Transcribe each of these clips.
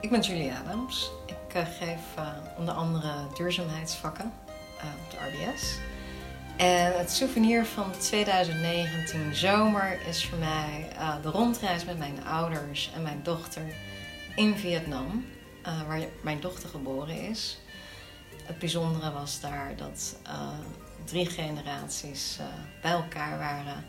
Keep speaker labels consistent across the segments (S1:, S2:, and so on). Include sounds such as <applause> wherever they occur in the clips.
S1: Ik ben Julie Adams. Ik uh, geef uh, onder andere duurzaamheidsvakken uh, op de RBS. En het souvenir van 2019 zomer is voor mij de rondreis met mijn ouders en mijn dochter in Vietnam, waar mijn dochter geboren is. Het bijzondere was daar dat drie generaties bij elkaar waren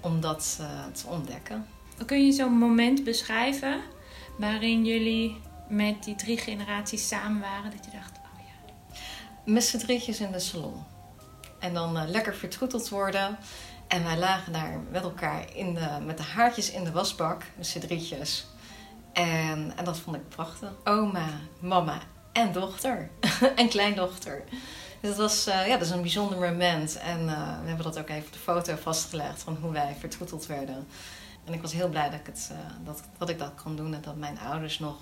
S1: om dat te ontdekken.
S2: Kun je zo'n moment beschrijven waarin jullie met die drie generaties samen waren? Dat je dacht, oh ja.
S1: Met z'n drietjes in de salon. En dan uh, lekker vertroeteld worden. En wij lagen daar met elkaar in de, met de haartjes in de wasbak, met z'n drietjes. En, en dat vond ik prachtig. Oma, mama en dochter. <laughs> en kleindochter. Dus dat was uh, ja, dat is een bijzonder moment. En uh, we hebben dat ook even op de foto vastgelegd van hoe wij vertroeteld werden. En ik was heel blij dat ik, het, dat, dat ik dat kon doen en dat mijn ouders nog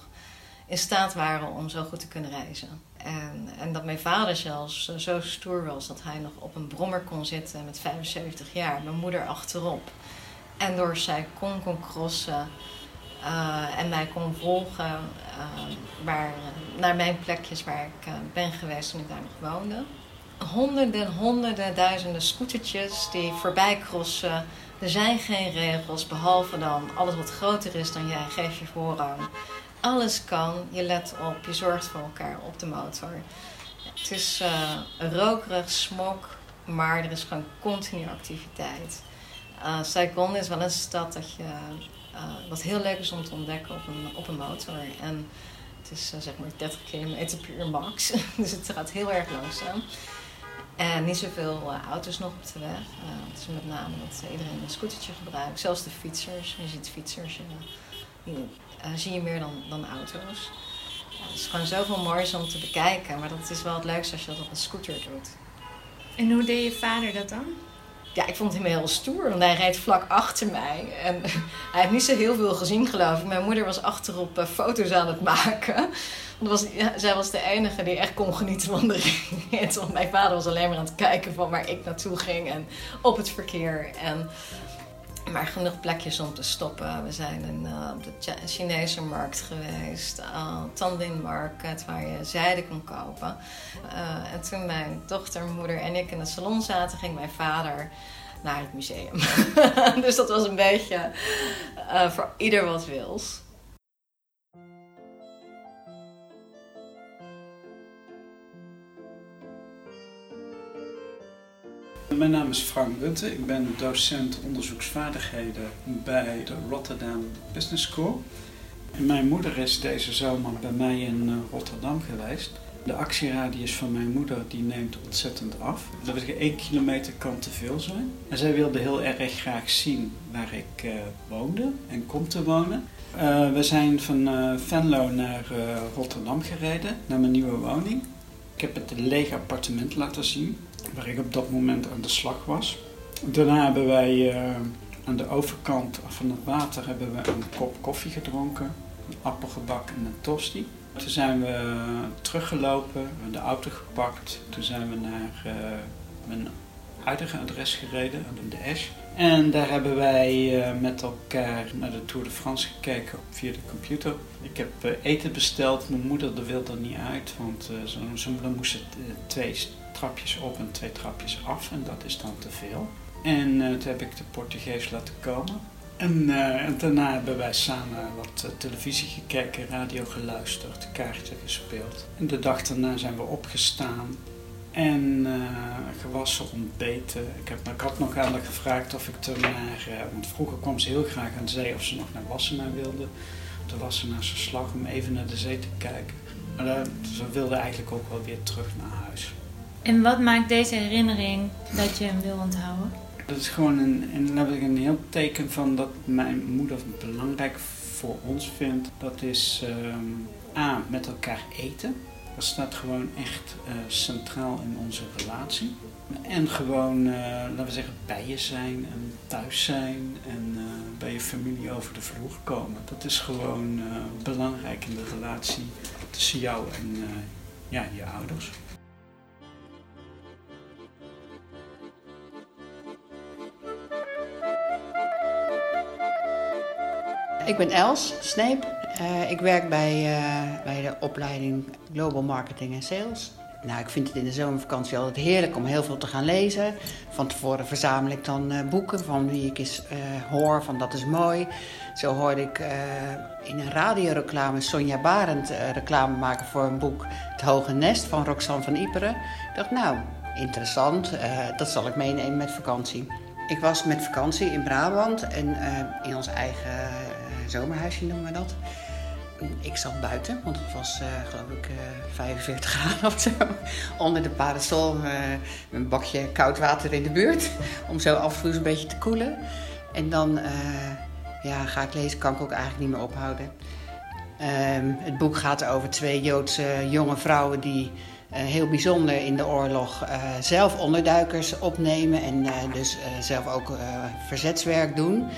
S1: in staat waren om zo goed te kunnen reizen. En, en dat mijn vader zelfs zo stoer was dat hij nog op een brommer kon zitten met 75 jaar, mijn moeder achterop. En door zij kon kon crossen uh, en mij kon volgen uh, waar, naar mijn plekjes waar ik uh, ben geweest toen ik daar nog woonde. Honderden, honderden, duizenden scootertjes die voorbij crossen. Er zijn geen regels, behalve dan alles wat groter is dan jij, geef je voorrang. Alles kan, je let op, je zorgt voor elkaar op de motor. Het is uh, rokerig, smok, maar er is gewoon continu activiteit. Uh, Saigon is wel een stad dat, je, uh, wat heel leuk is om te ontdekken op een, op een motor. En het is zeg maar 30 km per uur max, <laughs> dus het gaat heel erg langzaam. En niet zoveel auto's nog op de weg. het is met name dat iedereen een scootertje gebruikt, zelfs de fietsers. Je ziet fietsers uh, zie je meer dan, dan auto's. Ja, het is gewoon zoveel moois om te bekijken. Maar dat is wel het leukste als je dat op een scooter doet.
S2: En hoe deed je vader dat dan?
S1: Ja, ik vond hem heel stoer, want hij rijdt vlak achter mij. En <laughs> hij heeft niet zo heel veel gezien, geloof ik. Mijn moeder was achterop uh, foto's aan het maken. Want was, ja, zij was de enige die echt kon genieten van de <laughs> rit. Want mijn vader was alleen maar aan het kijken van waar ik naartoe ging en op het verkeer. En maar genoeg plekjes om te stoppen. We zijn in, uh, op de Chinese markt geweest, uh, Tandin Market, waar je zijde kon kopen. Uh, en toen mijn dochter, moeder en ik in de salon zaten, ging mijn vader naar het museum. <laughs> dus dat was een beetje voor ieder wat wils.
S3: Mijn naam is Frank Rutte. Ik ben docent onderzoeksvaardigheden bij de Rotterdam Business School. En mijn moeder is deze zomer bij mij in eh, Rotterdam geweest. De actieradius van mijn moeder die neemt ontzettend af. Dat ik één kilometer kan te veel zijn. En zij wilde heel erg graag zien waar ik uh, woonde en kom te wonen. Uh, we zijn van Venlo naar Rotterdam gereden, naar mijn nieuwe woning. Ik heb het lege appartement laten zien waar ik op dat moment aan de slag was. Daarna hebben wij uh, aan de overkant van het water hebben we een kop koffie gedronken, een appelgebak en een tosti. Toen zijn we teruggelopen, we de auto gepakt. Toen zijn we naar uh, mijn huidige adres gereden, aan de Esch. En daar hebben wij uh, met elkaar naar de Tour de France gekeken via de computer. Ik heb uh, eten besteld. Mijn moeder wilde er niet uit, want zijn moeder moest twee trapjes op en twee trapjes af en dat is dan te veel. En toen heb ik de Portugees laten komen. En, en, daarna hebben wij samen wat televisie gekeken, radio geluisterd, kaartje gespeeld. En de dag daarna zijn we opgestaan en gewassen, ontbeten. Ik, heb, ik had nog aan haar gevraagd of ik er naar, want vroeger kwam ze heel graag aan de zee of ze nog naar Wassenaar wilde. De Wassenaarse slag om even naar de zee te kijken. Maar ze wilde eigenlijk ook wel weer terug naar huis.
S2: En wat maakt deze herinnering dat je hem wil onthouden?
S3: Dat is gewoon een, een, een heel teken van dat mijn moeder belangrijk voor ons vindt. Dat is um, A, met elkaar eten. Dat staat gewoon echt uh, centraal in onze relatie. En gewoon, uh, laten we zeggen, bij je zijn en thuis zijn en uh, bij je familie over de vloer komen. Dat is gewoon belangrijk in de relatie tussen jou en ja, je ouders.
S4: Ik ben Els Sneep Uh, ik werk bij, uh, bij de opleiding Global Marketing en Sales. Nou, ik vind het in de zomervakantie altijd heerlijk om heel veel te gaan lezen. Van tevoren verzamel ik dan uh, boeken van wie ik eens hoor van dat is mooi. Zo hoorde ik in een radioreclame Sonja Barend reclame maken voor een boek Het Hoge Nest van Roxanne van Iperen. Ik dacht, nou, interessant, dat zal ik meenemen met vakantie. Ik was met vakantie in Brabant en in ons eigen zomerhuisje noemen we dat. Ik zat buiten, want het was uh, geloof ik uh, 45 graden of zo. Onder de parasol uh, met een bakje koud water in de buurt. Om zo af en toe een beetje te koelen. En dan ja, ga ik lezen, kan ik ook eigenlijk niet meer ophouden. Ehm, het boek gaat over twee Joodse jonge vrouwen die heel bijzonder in de oorlog zelf onderduikers opnemen. En dus zelf ook verzetswerk doen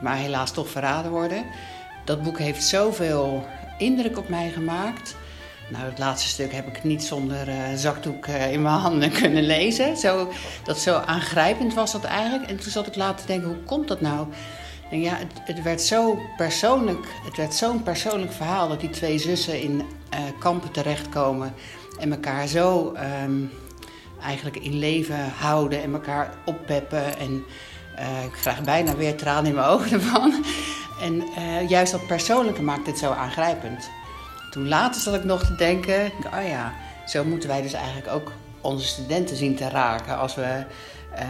S4: maar helaas toch verraden worden. Dat boek heeft zoveel indruk op mij gemaakt. Nou, het laatste stuk heb ik niet zonder uh, zakdoek uh, in mijn handen <laughs> kunnen lezen. Zo, dat zo aangrijpend was dat eigenlijk. En toen zat ik later te denken, hoe komt dat nou? Ja, het, het werd zo persoonlijk. Het werd zo'n persoonlijk verhaal dat die twee zussen in uh, kampen terechtkomen en elkaar zo um, eigenlijk in leven houden en elkaar oppeppen en ik krijg bijna weer tranen in mijn <laughs> ogen ervan. En uh, juist dat persoonlijke maakt het zo aangrijpend. Toen later zat ik nog te denken, oh ja, zo moeten wij dus eigenlijk ook onze studenten zien te raken. Als we, uh,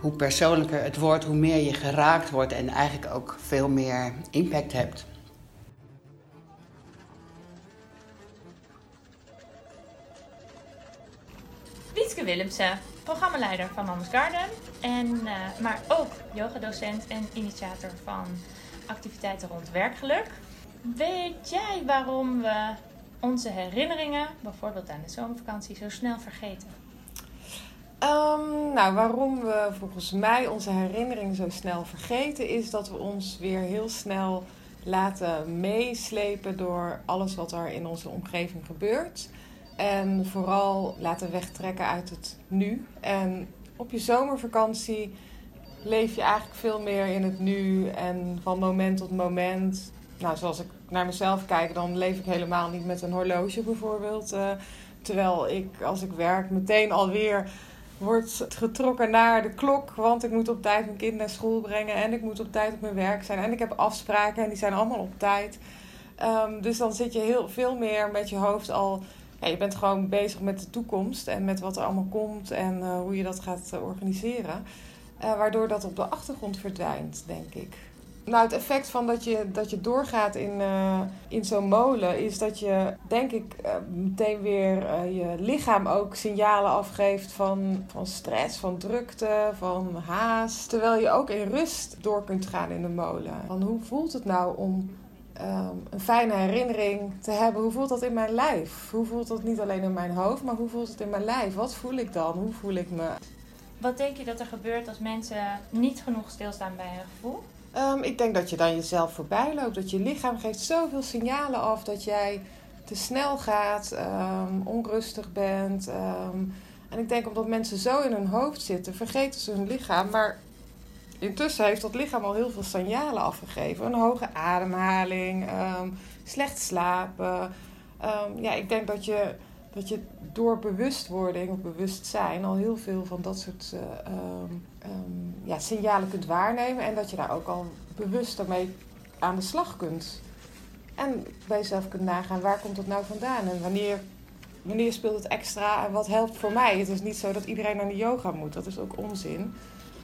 S4: hoe persoonlijker het wordt, hoe meer je geraakt wordt en eigenlijk ook veel meer impact hebt.
S2: Wietske Willemsen, programmaleider van Mama's Garden. En, uh, maar ook yogadocent en initiator van activiteiten rond werkgeluk. Weet jij waarom we onze herinneringen, bijvoorbeeld aan de zomervakantie, zo snel vergeten?
S5: Um, nou, waarom we volgens mij onze herinneringen zo snel vergeten, is dat we ons weer heel snel laten meeslepen door alles wat er in onze omgeving gebeurt. En vooral laten wegtrekken uit het nu. En op je zomervakantie leef je eigenlijk veel meer in het nu en van moment tot moment. Nou, zoals ik naar mezelf kijk, dan leef ik helemaal niet met een horloge bijvoorbeeld. Uh, terwijl ik, als ik werk, meteen alweer wordt getrokken naar de klok. Want ik moet op tijd mijn kind naar school brengen en ik moet op tijd op mijn werk zijn. En ik heb afspraken en die zijn allemaal op tijd. Um, dus dan zit je heel veel meer met je hoofd al ja, je bent gewoon bezig met de toekomst en met wat er allemaal komt en uh, hoe je dat gaat uh, organiseren. Uh, waardoor dat op de achtergrond verdwijnt, denk ik. Nou, het effect van dat je, dat je doorgaat in, in zo'n molen is dat je, denk ik, meteen weer je lichaam ook signalen afgeeft van, van stress, van drukte, van haast. Terwijl je ook in rust door kunt gaan in de molen. Van hoe voelt het nou om um, een fijne herinnering te hebben. Hoe voelt dat in mijn lijf? Hoe voelt dat niet alleen in mijn hoofd, maar hoe voelt het in mijn lijf? Wat voel ik dan? Hoe voel ik me?
S2: Wat denk je dat er gebeurt als mensen niet genoeg stilstaan bij hun gevoel?
S5: Um, ik denk dat je dan jezelf voorbij loopt. Dat je lichaam geeft zoveel signalen af dat jij te snel gaat, um, onrustig bent. en ik denk omdat mensen zo in hun hoofd zitten, vergeten ze hun lichaam. Maar intussen heeft dat lichaam al heel veel signalen afgegeven. Een hoge ademhaling, slecht slapen. Ja, ik denk dat je, dat je door bewustwording of bewustzijn al heel veel van dat soort uh, um, ja, signalen kunt waarnemen. En dat je daar ook al bewust mee aan de slag kunt. En bij jezelf kunt nagaan waar komt het nou vandaan en wanneer, wanneer speelt het extra en wat helpt voor mij. Het is niet zo dat iedereen naar de yoga moet, dat is ook onzin.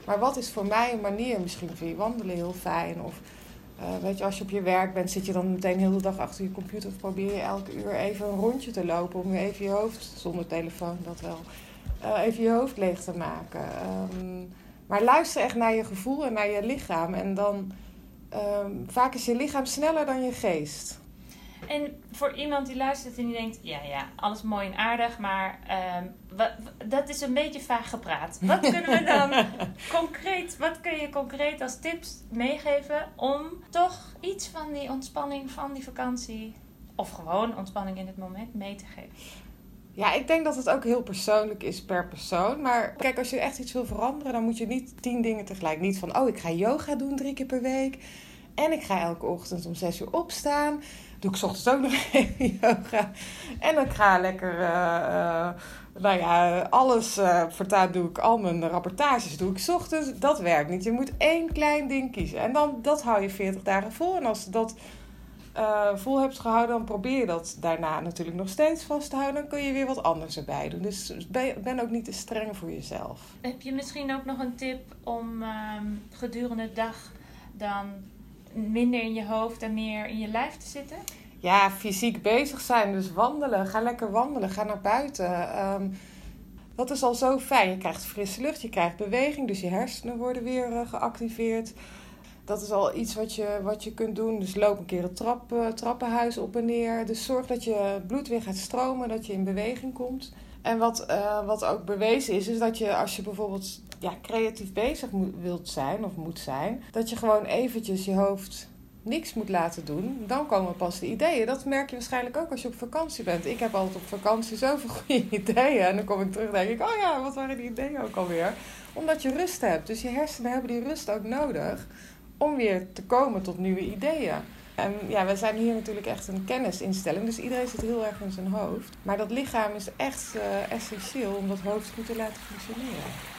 S5: Maar wat is voor mij een manier? Misschien vind je wandelen heel fijn. Of uh, weet je, als je op je werk bent, zit je dan meteen heel de dag achter je computer. Of probeer je elke uur even een rondje te lopen om even je hoofd, zonder telefoon dat wel, uh, even je hoofd leeg te maken. Um, maar luister echt naar je gevoel en naar je lichaam. En dan, um, vaak is je lichaam sneller dan je geest.
S2: En voor iemand die luistert en die denkt: ja, ja, alles mooi en aardig, maar um, wat, dat is een beetje vaag gepraat. Wat kunnen we dan <laughs> concreet, wat kun je concreet als tips meegeven om toch iets van die ontspanning van die vakantie, of gewoon ontspanning in het moment, mee te geven?
S5: Ja, ik denk dat het ook heel persoonlijk is per persoon. Maar kijk, als je echt iets wil veranderen, dan moet je niet tien dingen tegelijk. Niet van, oh, ik ga yoga doen drie keer per week. En ik ga elke ochtend om 6 uur opstaan. Doe ik ochtends ook nog <laughs> even yoga. En ik ga lekker, eh, eh, nou ja, alles uh, doe ik. Al mijn rapportages doe ik ochtends. Dat werkt niet. Je moet één klein ding kiezen. En dan, dat hou je 40 dagen vol. En als dat uh, vol hebt gehouden, dan probeer je dat daarna natuurlijk nog steeds vast te houden. Dan kun je weer wat anders erbij doen. Dus ben, ook niet te streng voor jezelf.
S2: Heb je misschien ook nog een tip om uh, gedurende de dag dan minder in je hoofd en meer in je lijf te zitten?
S5: Ja, fysiek bezig zijn. Dus wandelen. Ga lekker wandelen. Ga naar buiten. Um, dat is al zo fijn. Je krijgt frisse lucht, je krijgt beweging, dus je hersenen worden weer uh, geactiveerd. Dat is al iets wat je, wat je kunt doen. Dus loop een keer het trap, uh, trappenhuis op en neer. Dus zorg dat je bloed weer gaat stromen, dat je in beweging komt. En wat, uh, wat ook bewezen is, is dat je als je bijvoorbeeld ja, creatief bezig wilt zijn of moet zijn, dat je gewoon eventjes je hoofd niks moet laten doen, dan komen pas de ideeën. Dat merk je waarschijnlijk ook als je op vakantie bent. Ik heb altijd op vakantie zoveel <laughs> goede ideeën. En dan kom ik terug en denk ik, oh ja, wat waren die ideeën ook alweer? Omdat je rust hebt. Dus je hersenen hebben die rust ook nodig om weer te komen tot nieuwe ideeën. En ja, we zijn hier natuurlijk echt een kennisinstelling, dus iedereen zit heel erg in zijn hoofd. Maar dat lichaam is echt uh, essentieel om dat hoofd goed te laten functioneren.